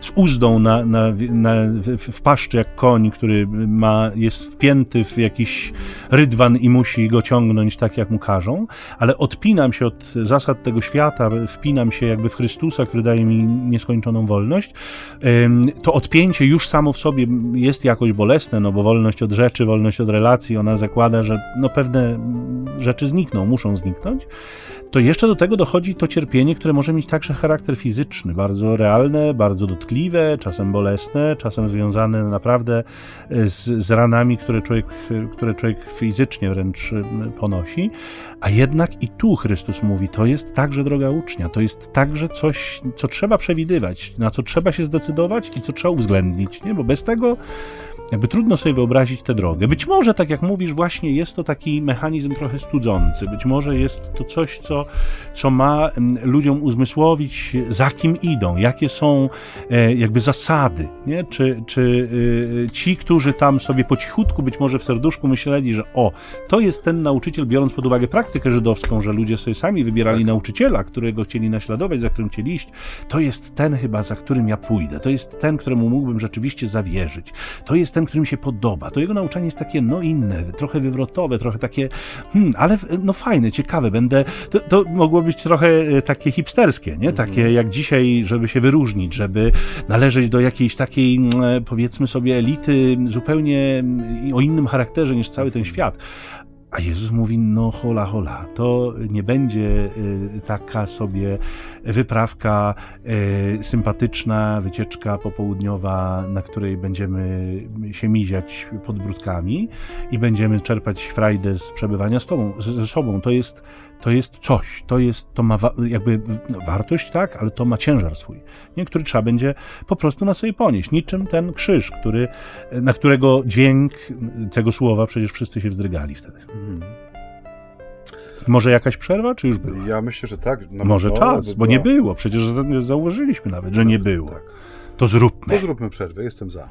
S1: z uzdą na, na, na, w paszczy jak koń, który ma, jest wpięty w jakiś rydwan i musi go ciągnąć tak, jak mu każą, ale odpinam się od zasad tego świata, wpinam się jakby w Chrystusa, który daje mi nieskończoną wolność. To odpięcie już samo w sobie jest jakoś bolesne, no bo wolność od rzeczy, wolność od relacji, ona zakłada, że no pewne rzeczy znikną, muszą zniknąć, to jeszcze do tego dochodzi to cierpienie, które może mieć także charakter fizyczny, bardzo realne, bardzo dotkliwe, czasem bolesne, czasem związane naprawdę z, z ranami, które człowiek, które człowiek fizycznie wręcz ponosi, a jednak i tu Chrystus mówi, to jest także droga ucznia, to jest także coś, co trzeba przewidywać, na co trzeba się zdecydować i co trzeba uwzględnić, nie? bo bez tego jakby trudno sobie wyobrazić tę drogę. Być może, tak jak mówisz, właśnie jest to taki mechanizm trochę studzący. Być może jest to coś, co, co ma ludziom uzmysłowić, za kim idą, jakie są e, jakby zasady. Nie? Czy, czy e, ci, którzy tam sobie po cichutku, być może w serduszku myśleli, że o, to jest ten nauczyciel, biorąc pod uwagę praktykę żydowską, że ludzie sobie sami wybierali tak. nauczyciela, którego chcieli naśladować, za którym chcieli iść, to jest ten chyba, za którym ja pójdę. To jest ten, któremu mógłbym rzeczywiście zawierzyć. To jest ten, ten, który mi się podoba. To jego nauczanie jest takie, no inne, trochę wywrotowe, trochę takie, hmm, ale no fajne, ciekawe, będę, to, to mogło być trochę e, takie hipsterskie, nie? Takie mhm. jak dzisiaj, żeby się wyróżnić, żeby należeć do jakiejś takiej, mm, e, powiedzmy sobie, elity zupełnie mm, o innym charakterze niż cały ten świat. A Jezus mówi, no hola, hola, to nie będzie y, taka sobie wyprawka y, sympatyczna, wycieczka popołudniowa, na której będziemy się miziać pod brudkami i będziemy czerpać frajdę z przebywania z tobą, ze sobą. To jest to jest coś, to jest, to ma jakby no, wartość, tak, ale to ma ciężar swój, nie? który trzeba będzie po prostu na sobie ponieść. Niczym ten krzyż, który, na którego dźwięk tego słowa przecież wszyscy się wzdrygali wtedy. Hmm. Może jakaś przerwa, czy już była?
S2: Ja myślę, że tak.
S1: Może czas, bo nie było. Przecież zauważyliśmy nawet, że nie było. Tak. To zróbmy.
S2: To zróbmy przerwę, jestem za.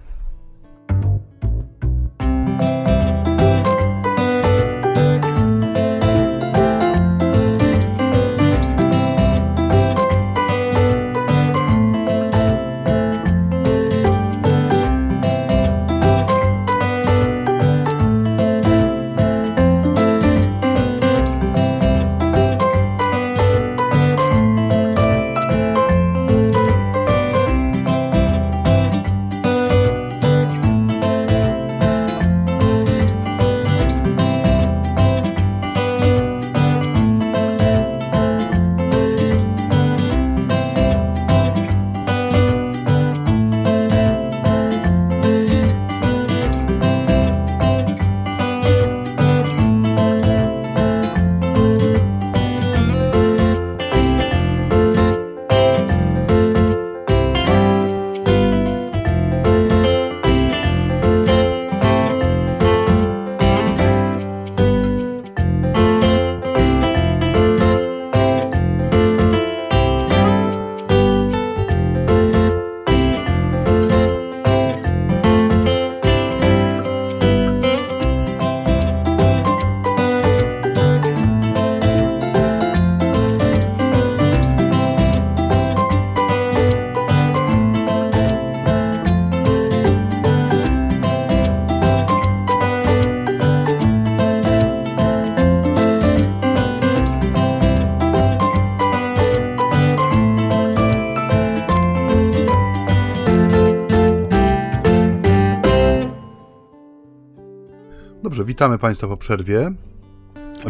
S2: Witamy Państwa po przerwie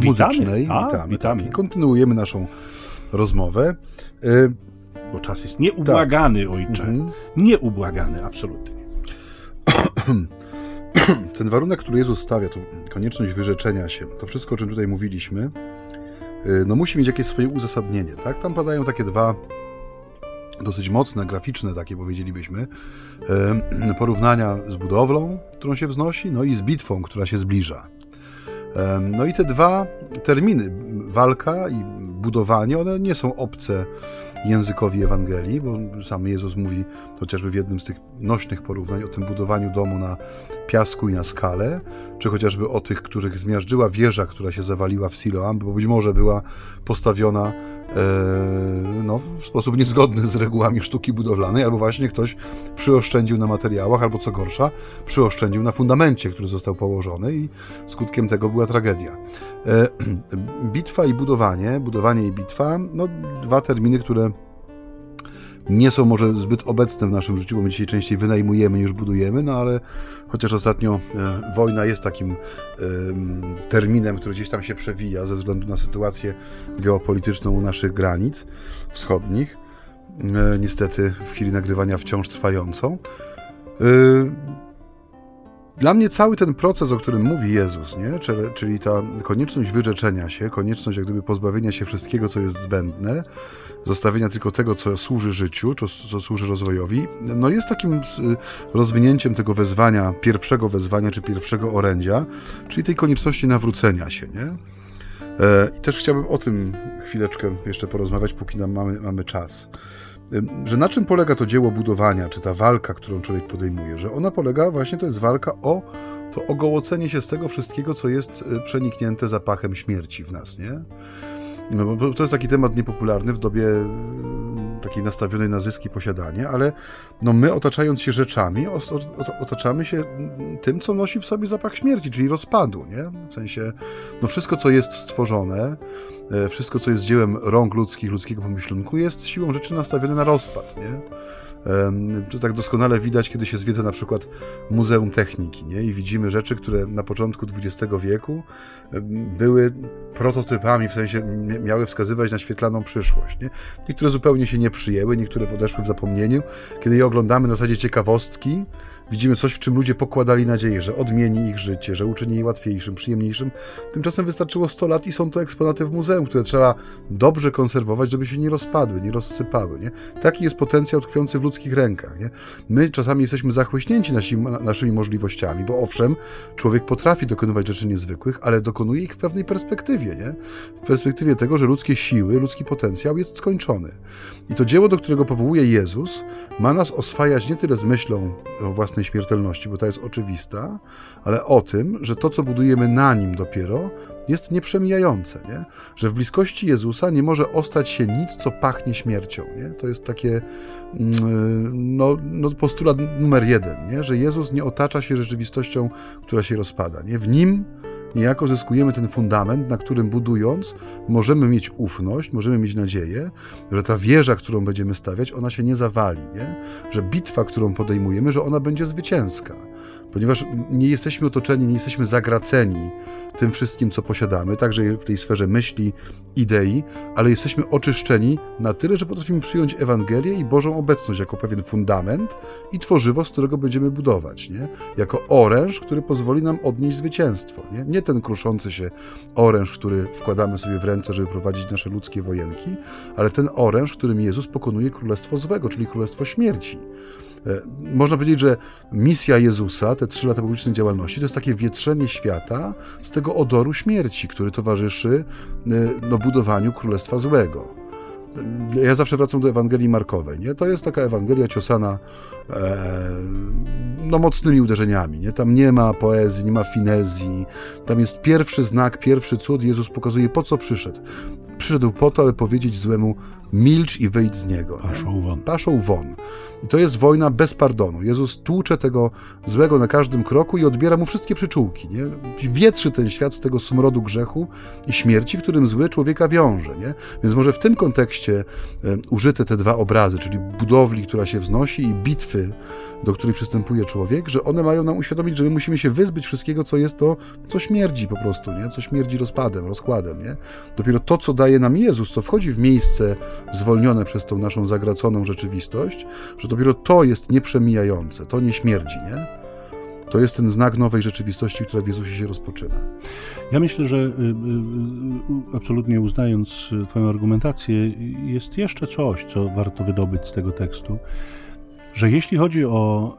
S2: muzycznej.
S1: A, witamy, witamy. Tak.
S2: I kontynuujemy naszą rozmowę.
S1: Y, Bo czas jest nieubłagany, tak. ojcze. Mhm. Nieubłagany, absolutnie.
S2: Ten warunek, który Jezus stawia, to konieczność wyrzeczenia się, to wszystko, o czym tutaj mówiliśmy, y, no musi mieć jakieś swoje uzasadnienie, tak? Tam padają takie dwa dosyć mocne, graficzne takie powiedzielibyśmy, porównania z budowlą, którą się wznosi, no i z bitwą, która się zbliża. No i te dwa terminy, walka i budowanie, one nie są obce językowi Ewangelii, bo sam Jezus mówi chociażby w jednym z tych nośnych porównań o tym budowaniu domu na piasku i na skale, czy chociażby o tych, których zmiażdżyła wieża, która się zawaliła w Siloam, bo być może była postawiona E, no, w sposób niezgodny z regułami sztuki budowlanej, albo właśnie ktoś przyoszczędził na materiałach, albo co gorsza, przyoszczędził na fundamencie, który został położony i skutkiem tego była tragedia. E, bitwa i budowanie, budowanie i bitwa, no dwa terminy, które nie są może zbyt obecne w naszym życiu, bo my dzisiaj częściej wynajmujemy niż budujemy, no ale chociaż ostatnio e, wojna jest takim e, terminem, który gdzieś tam się przewija ze względu na sytuację geopolityczną u naszych granic wschodnich, e, niestety w chwili nagrywania wciąż trwającą. Dla mnie cały ten proces, o którym mówi Jezus, nie? Czyli, czyli ta konieczność wyrzeczenia się, konieczność jak gdyby pozbawienia się wszystkiego, co jest zbędne, zostawienia tylko tego, co służy życiu, co, co służy rozwojowi, no jest takim rozwinięciem tego wezwania, pierwszego wezwania, czy pierwszego orędzia, czyli tej konieczności nawrócenia się, nie? E, I też chciałbym o tym chwileczkę jeszcze porozmawiać, póki nam mamy, mamy czas. Że na czym polega to dzieło budowania, czy ta walka, którą człowiek podejmuje? Że ona polega właśnie, to jest walka o to ogołocenie się z tego wszystkiego, co jest e, przeniknięte zapachem śmierci w nas, nie? No, to jest taki temat niepopularny w dobie takiej nastawionej na zyski posiadanie, ale no my otaczając się rzeczami, otaczamy się tym, co nosi w sobie zapach śmierci, czyli rozpadu, nie? W sensie, no wszystko, co jest stworzone, e, wszystko, co jest dziełem rąk ludzkich, ludzkiego pomyślunku, jest siłą rzeczy nastawione na rozpad, nie? To tak doskonale widać, kiedy się zwiedza na przykład Muzeum Techniki nie? i widzimy rzeczy, które na początku XX wieku były prototypami, w sensie miały wskazywać na świetlaną przyszłość. Nie? Niektóre zupełnie się nie przyjęły, niektóre podeszły w zapomnieniu. Kiedy je oglądamy na zasadzie ciekawostki, widzimy coś, w czym ludzie pokładali nadzieję, że odmieni ich życie, że uczyni je łatwiejszym, przyjemniejszym. Tymczasem wystarczyło 100 lat i są to eksponaty w muzeum, które trzeba dobrze konserwować, żeby się nie rozpadły, nie rozsypały. Nie? Taki jest potencjał tkwiący w ludzkich rękach. Nie? My czasami jesteśmy zachłyśnięci naszymi, naszymi możliwościami, bo owszem, człowiek potrafi dokonywać rzeczy niezwykłych, ale dokonuje ich w pewnej perspektywie. Nie? W perspektywie tego, że ludzkie siły, ludzki potencjał jest skończony. I to dzieło, do którego powołuje Jezus, ma nas oswajać nie tyle z myślą o własnej śmiertelności, bo ta jest oczywista, ale o tym, że to, co budujemy na nim dopiero, jest nieprzemijające, nie? że w bliskości Jezusa nie może ostać się nic, co pachnie śmiercią. Nie? To jest takie mm, no, no postulat numer jeden, nie? że Jezus nie otacza się rzeczywistością, która się rozpada. Nie? W nim niejako zyskujemy ten fundament, na którym budując możemy mieć ufność, możemy mieć nadzieję, że ta wieża, którą będziemy stawiać, ona się nie zawali, nie? że bitwa, którą podejmujemy, że ona będzie zwycięska ponieważ nie jesteśmy otoczeni, nie jesteśmy zagraceni tym wszystkim, co posiadamy, także w tej sferze myśli, idei, ale jesteśmy oczyszczeni na tyle, że potrafimy przyjąć Ewangelię i Bożą obecność jako pewien fundament i tworzywo, z którego będziemy budować, nie? jako oręż, który pozwoli nam odnieść zwycięstwo. Nie, nie ten kruszący się oręż, który wkładamy sobie w ręce, żeby prowadzić nasze ludzkie wojenki, ale ten oręż, którym Jezus pokonuje królestwo złego, czyli królestwo śmierci. E, można powiedzieć, że misja Jezusa, te trzy lata publicznej działalności, to jest takie wietrzenie świata z tego odoru śmierci, który towarzyszy e, no, budowaniu Królestwa Złego. E, ja zawsze wracam do Ewangelii Markowej. Nie? To jest taka Ewangelia ciosana no, mocnymi uderzeniami. Nie? Tam nie ma poezji, nie ma finezji. Tam jest pierwszy znak, pierwszy cud. Jezus pokazuje, po co przyszedł. Przyszedł po to, aby powiedzieć złemu milcz i wyjdź z niego.
S1: Paszą won.
S2: Paszą won. I to jest wojna bez pardonu. Jezus tłucze tego złego na każdym kroku i odbiera mu wszystkie przyczółki. Nie? Wietrzy ten świat z tego smrodu grzechu i śmierci, którym zły człowieka wiąże. Nie? Więc może w tym kontekście użyte te dwa obrazy, czyli budowli, która się wznosi i bitwy, do której przystępuje człowiek, że one mają nam uświadomić, że my musimy się wyzbyć wszystkiego, co jest to, co śmierdzi po prostu, nie? co śmierdzi rozpadem, rozkładem. Nie? Dopiero to, co daje nam Jezus, co wchodzi w miejsce zwolnione przez tą naszą zagraconą rzeczywistość, że dopiero to jest nieprzemijające, to nie śmierdzi, nie? To jest ten znak nowej rzeczywistości, która w Jezusie się rozpoczyna.
S1: Ja myślę, że y, y, y, absolutnie uznając Twoją argumentację, jest jeszcze coś, co warto wydobyć z tego tekstu że jeśli chodzi o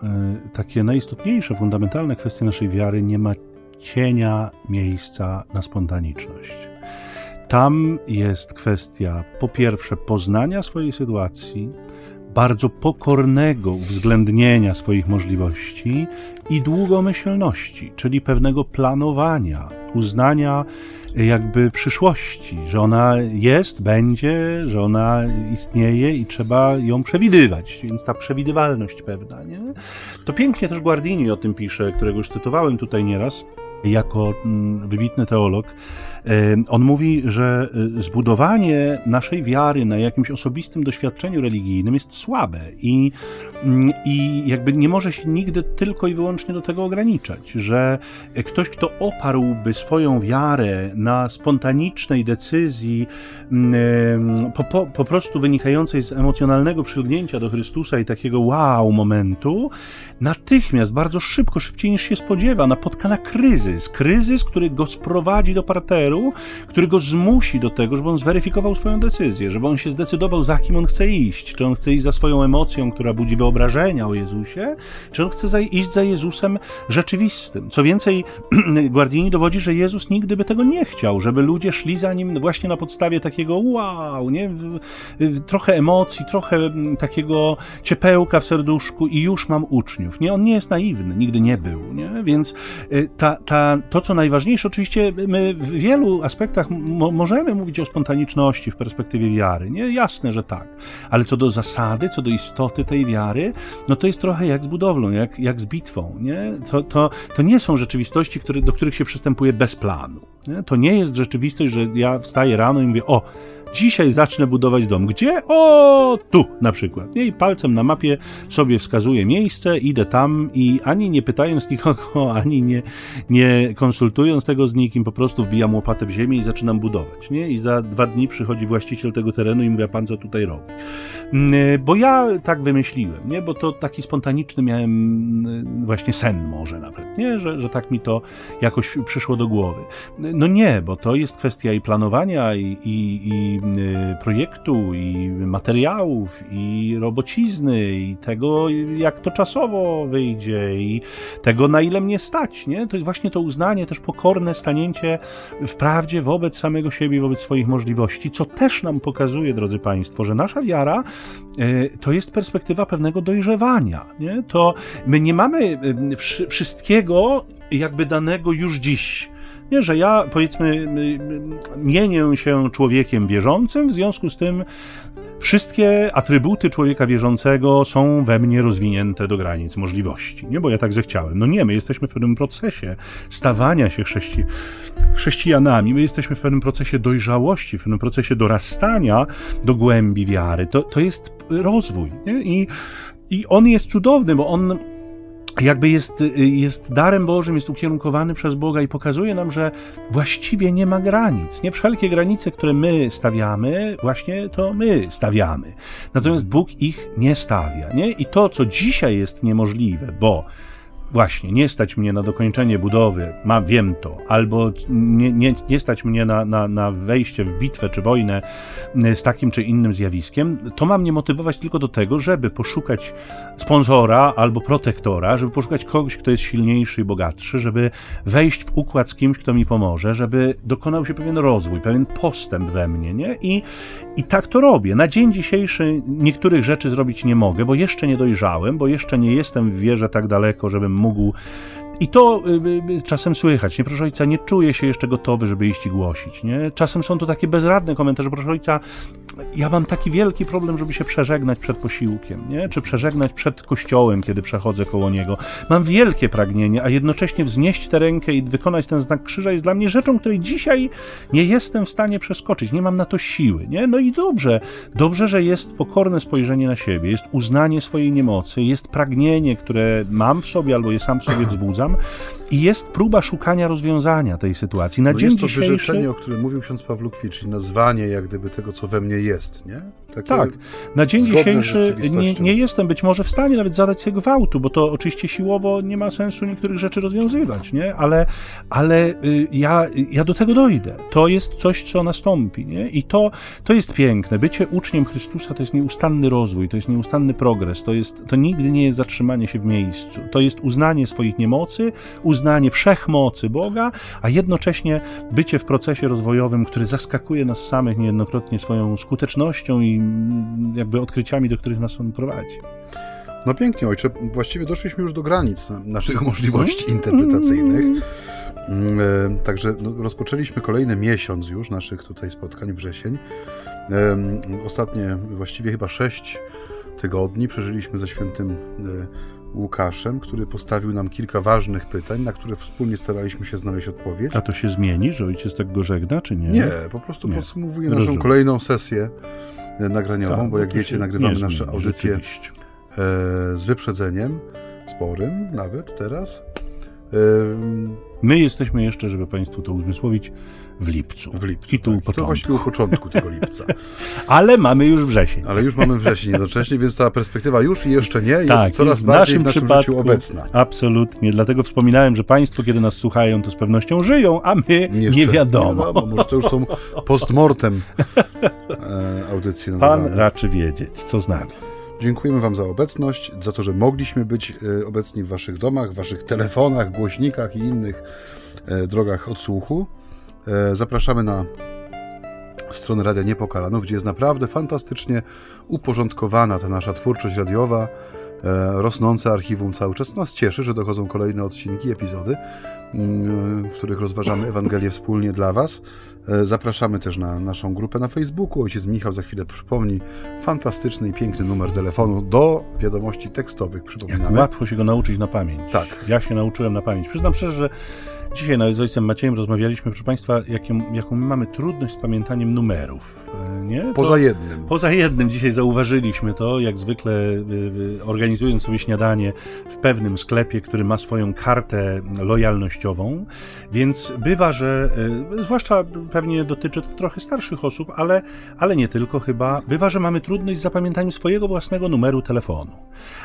S1: takie najistotniejsze, fundamentalne kwestie naszej wiary, nie ma cienia miejsca na spontaniczność. Tam jest kwestia, po pierwsze, poznania swojej sytuacji, bardzo pokornego uwzględnienia swoich możliwości i długomyślności, czyli pewnego planowania, uznania jakby przyszłości, że ona jest, będzie, że ona istnieje i trzeba ją przewidywać, więc ta przewidywalność pewna, nie? To pięknie też Guardini o tym pisze, którego już cytowałem tutaj nieraz, jako mm, wybitny teolog, on mówi, że y, zbudowanie naszej wiary na jakimś osobistym doświadczeniu religijnym jest słabe i, mm, i jakby nie może się nigdy tylko i wyłącznie do tego ograniczać, że ktoś, kto oparłby swoją wiarę na spontanicznej decyzji, mm, po, po, po prostu wynikającej z emocjonalnego przylgnięcia do Chrystusa i takiego wow momentu, natychmiast, bardzo szybko, szybciej niż się spodziewa, napotka na kryzys. Kryzys, który go sprowadzi do parteru, który go zmusi do tego, żeby on zweryfikował swoją decyzję, żeby on się zdecydował, za kim on chce iść. Czy on chce iść za swoją emocją, która budzi wyobrażenia o Jezusie, czy on chce iść za Jezusem rzeczywistym. Co więcej, Guardini dowodzi, że Jezus nigdy by tego nie chciał, żeby ludzie szli za nim właśnie na podstawie takiego wow, nie? trochę emocji, trochę takiego ciepełka w serduszku i już mam uczniów. Nie, on nie jest naiwny, nigdy nie był, nie? Więc y, ta, ta, to, co najważniejsze, oczywiście my w wielu aspektach mo możemy mówić o spontaniczności w perspektywie wiary. Nie, jasne, że tak. Ale co do zasady, co do istoty tej wiary, no to jest trochę jak z budowlą, jak, jak z bitwą. Nie? To, to, to nie są rzeczywistości, które, do których się przystępuje bez planu. Nie? To nie jest rzeczywistość, że ja wstaję rano i mówię, o, dzisiaj zacznę budować dom. Gdzie? O, tu na przykład. I palcem na mapie sobie wskazuję miejsce, idę tam i ani nie pytając nikogo, ani nie, nie konsultując tego z nikim, po prostu wbijam łopatę w ziemię i zaczynam budować. Nie? I za dwa dni przychodzi właściciel tego terenu i mówi, pan co tutaj robi? Mm, bo ja tak wymyśliłem, nie? bo to taki spontaniczny miałem mm, właśnie sen może nawet, nie? Że, że tak mi to jakoś przyszło do głowy. No nie, bo to jest kwestia i planowania, i, i, i y, projektu, i materiałów, i robocizny, i tego, jak to czasowo wyjdzie, i tego, na ile mnie stać. Nie? To jest właśnie to uznanie, też pokorne stanięcie w prawdzie wobec samego siebie, wobec swoich możliwości, co też nam pokazuje, drodzy Państwo, że nasza wiara y, to jest perspektywa pewnego dojrzewania. Nie? To my nie mamy y, wszystkiego jakby danego już dziś. Nie, że ja powiedzmy mienię się człowiekiem wierzącym, w związku z tym wszystkie atrybuty człowieka wierzącego są we mnie rozwinięte do granic możliwości. Nie, bo ja tak zechciałem. No nie, my jesteśmy w pewnym procesie stawania się chrześci chrześcijanami, my jesteśmy w pewnym procesie dojrzałości, w pewnym procesie dorastania do głębi wiary. To, to jest rozwój. Nie? I, I on jest cudowny, bo on jakby jest, jest darem Bożym, jest ukierunkowany przez Boga i pokazuje nam, że właściwie nie ma granic. Nie wszelkie granice, które my stawiamy, właśnie to my stawiamy. Natomiast Bóg ich nie stawia. Nie? I to, co dzisiaj jest niemożliwe, bo właśnie, nie stać mnie na dokończenie budowy, ma, wiem to, albo nie, nie, nie stać mnie na, na, na wejście w bitwę czy wojnę z takim czy innym zjawiskiem, to ma mnie motywować tylko do tego, żeby poszukać sponsora albo protektora, żeby poszukać kogoś, kto jest silniejszy i bogatszy, żeby wejść w układ z kimś, kto mi pomoże, żeby dokonał się pewien rozwój, pewien postęp we mnie, nie? I, i tak to robię. Na dzień dzisiejszy niektórych rzeczy zrobić nie mogę, bo jeszcze nie dojrzałem, bo jeszcze nie jestem w wierze tak daleko, żebym mógł i to y, y, czasem słychać, nie, proszę ojca, nie czuję się jeszcze gotowy, żeby iść i głosić, nie? Czasem są to takie bezradne komentarze, proszę ojca, ja mam taki wielki problem, żeby się przeżegnać przed posiłkiem, nie? Czy przeżegnać przed kościołem, kiedy przechodzę koło niego. Mam wielkie pragnienie, a jednocześnie wznieść tę rękę i wykonać ten znak krzyża jest dla mnie rzeczą, której dzisiaj nie jestem w stanie przeskoczyć, nie mam na to siły, nie? No i dobrze, dobrze, że jest pokorne spojrzenie na siebie, jest uznanie swojej niemocy, jest pragnienie, które mam w sobie albo je sam w sobie wzbudzam, i jest próba szukania rozwiązania tej sytuacji.
S2: Na no dzień jest to dzisiejszy... wyrzeczenie, o którym mówił ksiądz Pawlukwicz, czyli nazwanie jak gdyby tego, co we mnie jest, nie?
S1: Takie tak. Na dzień dzisiejszy nie, nie, jestem być może w stanie nawet zadać sobie gwałtu, bo to oczywiście siłowo nie ma sensu niektórych rzeczy rozwiązywać, nie? Ale, ale y, ja, ja do tego dojdę. To jest coś, co nastąpi, nie? I to, to jest piękne. Bycie uczniem Chrystusa to jest nieustanny rozwój, to jest nieustanny progres, to, jest, to nigdy nie jest zatrzymanie się w miejscu. To jest uznanie swoich niemocy, uznanie wszechmocy Boga, a jednocześnie bycie w procesie rozwojowym, który zaskakuje nas samych niejednokrotnie swoją skutecznością i jakby odkryciami, do których nas on prowadzi.
S2: No pięknie, ojcze. Właściwie doszliśmy już do granic naszych możliwości interpretacyjnych. Mm, e, także no, rozpoczęliśmy kolejny miesiąc już naszych tutaj spotkań, wrzesień. Ostatnie właściwie chyba sześć tygodni przeżyliśmy ze świętym e, Łukaszem, który postawił nam kilka ważnych pytań, na które wspólnie staraliśmy się znaleźć odpowiedź.
S1: A to się zmieni, że ojciec tak go żegna, czy nie?
S2: Nie, po prostu nie. podsumowuje naszą Rozumiem. kolejną sesję nagraniową, tak, bo jak wiecie, nagrywamy nasze audycje e, z wyprzedzeniem, sporym nawet teraz.
S1: My jesteśmy jeszcze, żeby Państwu to uzmysłowić, w lipcu.
S2: W lipcu. I tu tak. To właściwie u początku tego lipca.
S1: Ale mamy już wrzesień.
S2: Ale już mamy wrzesień jednocześnie, więc ta perspektywa już i jeszcze nie jest tak, coraz jest bardziej w naszym, w naszym życiu obecna.
S1: Absolutnie. Dlatego wspominałem, że Państwo, kiedy nas słuchają, to z pewnością żyją, a my jeszcze, nie wiadomo. Nie wiadomo.
S2: Może to już są postmortem e, audycje.
S1: Pan raczy wiedzieć, co z nami.
S2: Dziękujemy Wam za obecność, za to, że mogliśmy być e, obecni w Waszych domach, w Waszych telefonach, głośnikach i innych e, drogach odsłuchu. E, zapraszamy na stronę Radia Niepokalanów, gdzie jest naprawdę fantastycznie uporządkowana ta nasza twórczość radiowa, rosnące archiwum cały czas. Nas cieszy, że dochodzą kolejne odcinki, epizody, mm, w których rozważamy Ewangelię wspólnie dla Was. E, zapraszamy też na naszą grupę na Facebooku. Ojciec Michał za chwilę przypomni fantastyczny i piękny numer telefonu do wiadomości tekstowych. Przypominamy.
S1: Jak łatwo się go nauczyć na pamięć.
S2: Tak.
S1: Ja się nauczyłem na pamięć. Przyznam szczerze, że Dzisiaj nawet z ojcem Maciejem rozmawialiśmy, proszę Państwa, jaką, jaką my mamy trudność z pamiętaniem numerów. e, Nie? To-
S2: Poza jednym.
S1: Poza jednym dzisiaj zauważyliśmy to, jak zwykle y, organizując sobie śniadanie w pewnym sklepie, który ma swoją kartę lojalnościową, więc bywa, że zwłaszcza pewnie dotyczy to trochę starszych osób, ale, ale nie tylko chyba, bywa, że mamy trudność z zapamiętaniem swojego własnego numeru telefonu.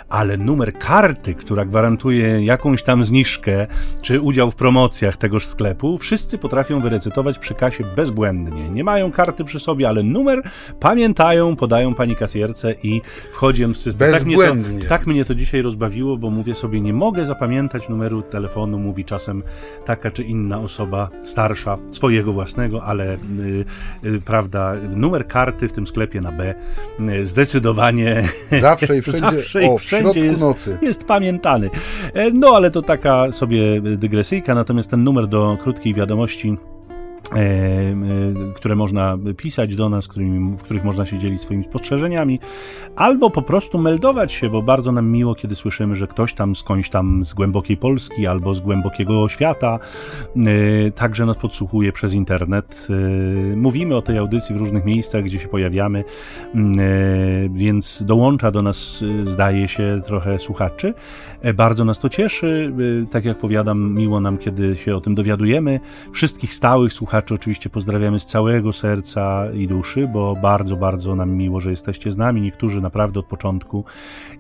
S1: Ale numer karty, która gwarantuje jakąś tam zniżkę czy udział w promocjach tegoż sklepu, wszyscy potrafią wyrecytować przy kasie bezbłędnie. Nie mają karty przy sobie, ale numer pamiętają, podają pani kasjerce i wchodzi on w system. Tak mnie,
S2: Bezbłędnie.
S1: to, tak mnie to dzisiaj rozbawiło, bo mówię sobie, nie mogę zapamiętać numeru telefonu, mówi czasem taka czy inna osoba starsza, swojego własnego, ale y, y, prawda, numer karty w tym sklepie na B y, zdecydowanie
S2: Zawsze i wszędzie,
S1: Zawsze i
S2: o, w
S1: wszędzie
S2: środku
S1: jest,
S2: nocy.
S1: jest pamiętany. E, No, ale to taka sobie dygresyjka, natomiast ten numer do krótkiej wiadomości które można pisać do nas, którymi, w których można się dzielić swoimi spostrzeżeniami, albo po prostu meldować się, bo bardzo nam miło, kiedy słyszymy, że ktoś tam skądś tam z głębokiej Polski albo z głębokiego świata e, także nas podsłuchuje przez internet. E, Mówimy o tej audycji w różnych miejscach, gdzie się pojawiamy, mm, e, więc dołącza do nas, e, zdaje się, trochę słuchaczy. E, Bardzo nas to cieszy. E, Tak jak powiadam, miło nam, kiedy się o tym dowiadujemy. Wszystkich stałych słuchaczy oczywiście pozdrawiamy z całego serca i duszy, bo bardzo, bardzo nam miło, że jesteście z nami. Niektórzy naprawdę od początku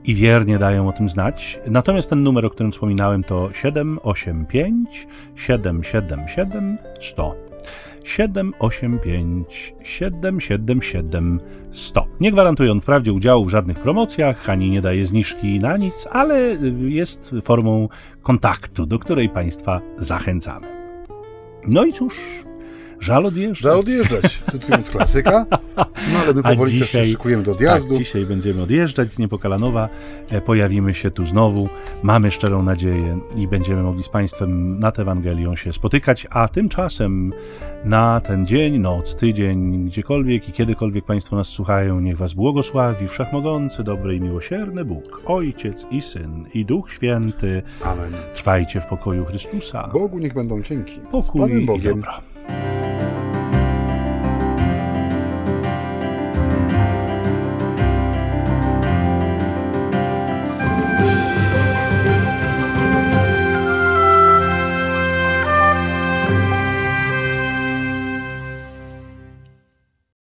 S1: i wiernie dają o tym znać. Natomiast ten numer, o którym wspominałem, to 785 777 100. 785 777 100. Nie gwarantuje on wprawdzie udziału w żadnych promocjach, ani nie daje zniżki na nic, ale jest formą kontaktu, do której Państwa zachęcamy. No i cóż, żal odjeżdżać.
S2: Trzeba odjeżdżać, cytując klasyka. No ale my
S1: A
S2: powoli też
S1: dzisiaj-
S2: się szykujemy do odjazdu.
S1: Tak, dzisiaj będziemy odjeżdżać z Niepokalanowa, e, pojawimy się tu znowu, mamy szczerą nadzieję i będziemy mogli z Państwem nad Ewangelią się spotykać, a tymczasem na ten dzień, noc, tydzień, gdziekolwiek i kiedykolwiek Państwo nas słuchają, niech Was błogosławi Wszechmogący, dobry i miłosierny Bóg, Ojciec i Syn i Duch Święty.
S2: Amen.
S1: Trwajcie w pokoju Chrystusa.
S2: Bogu niech będą dzięki. Z
S1: Pokój
S2: Panem
S1: i
S2: Bogiem.
S1: dobro. you